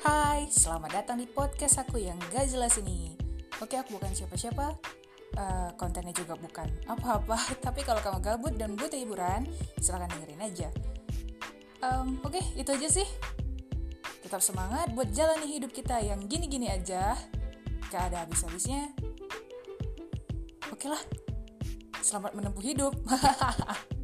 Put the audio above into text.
Hai, selamat datang di podcast aku yang gak jelas ini. Oke, aku bukan siapa-siapa, uh, kontennya juga bukan apa-apa. Tapi kalau kamu gabut dan butuh hiburan, silahkan dengerin aja. Um, Oke, itu aja sih. Tetap semangat buat jalani hidup kita yang gini-gini aja. Gak ada habis-habisnya. Oke lah, selamat menempuh hidup.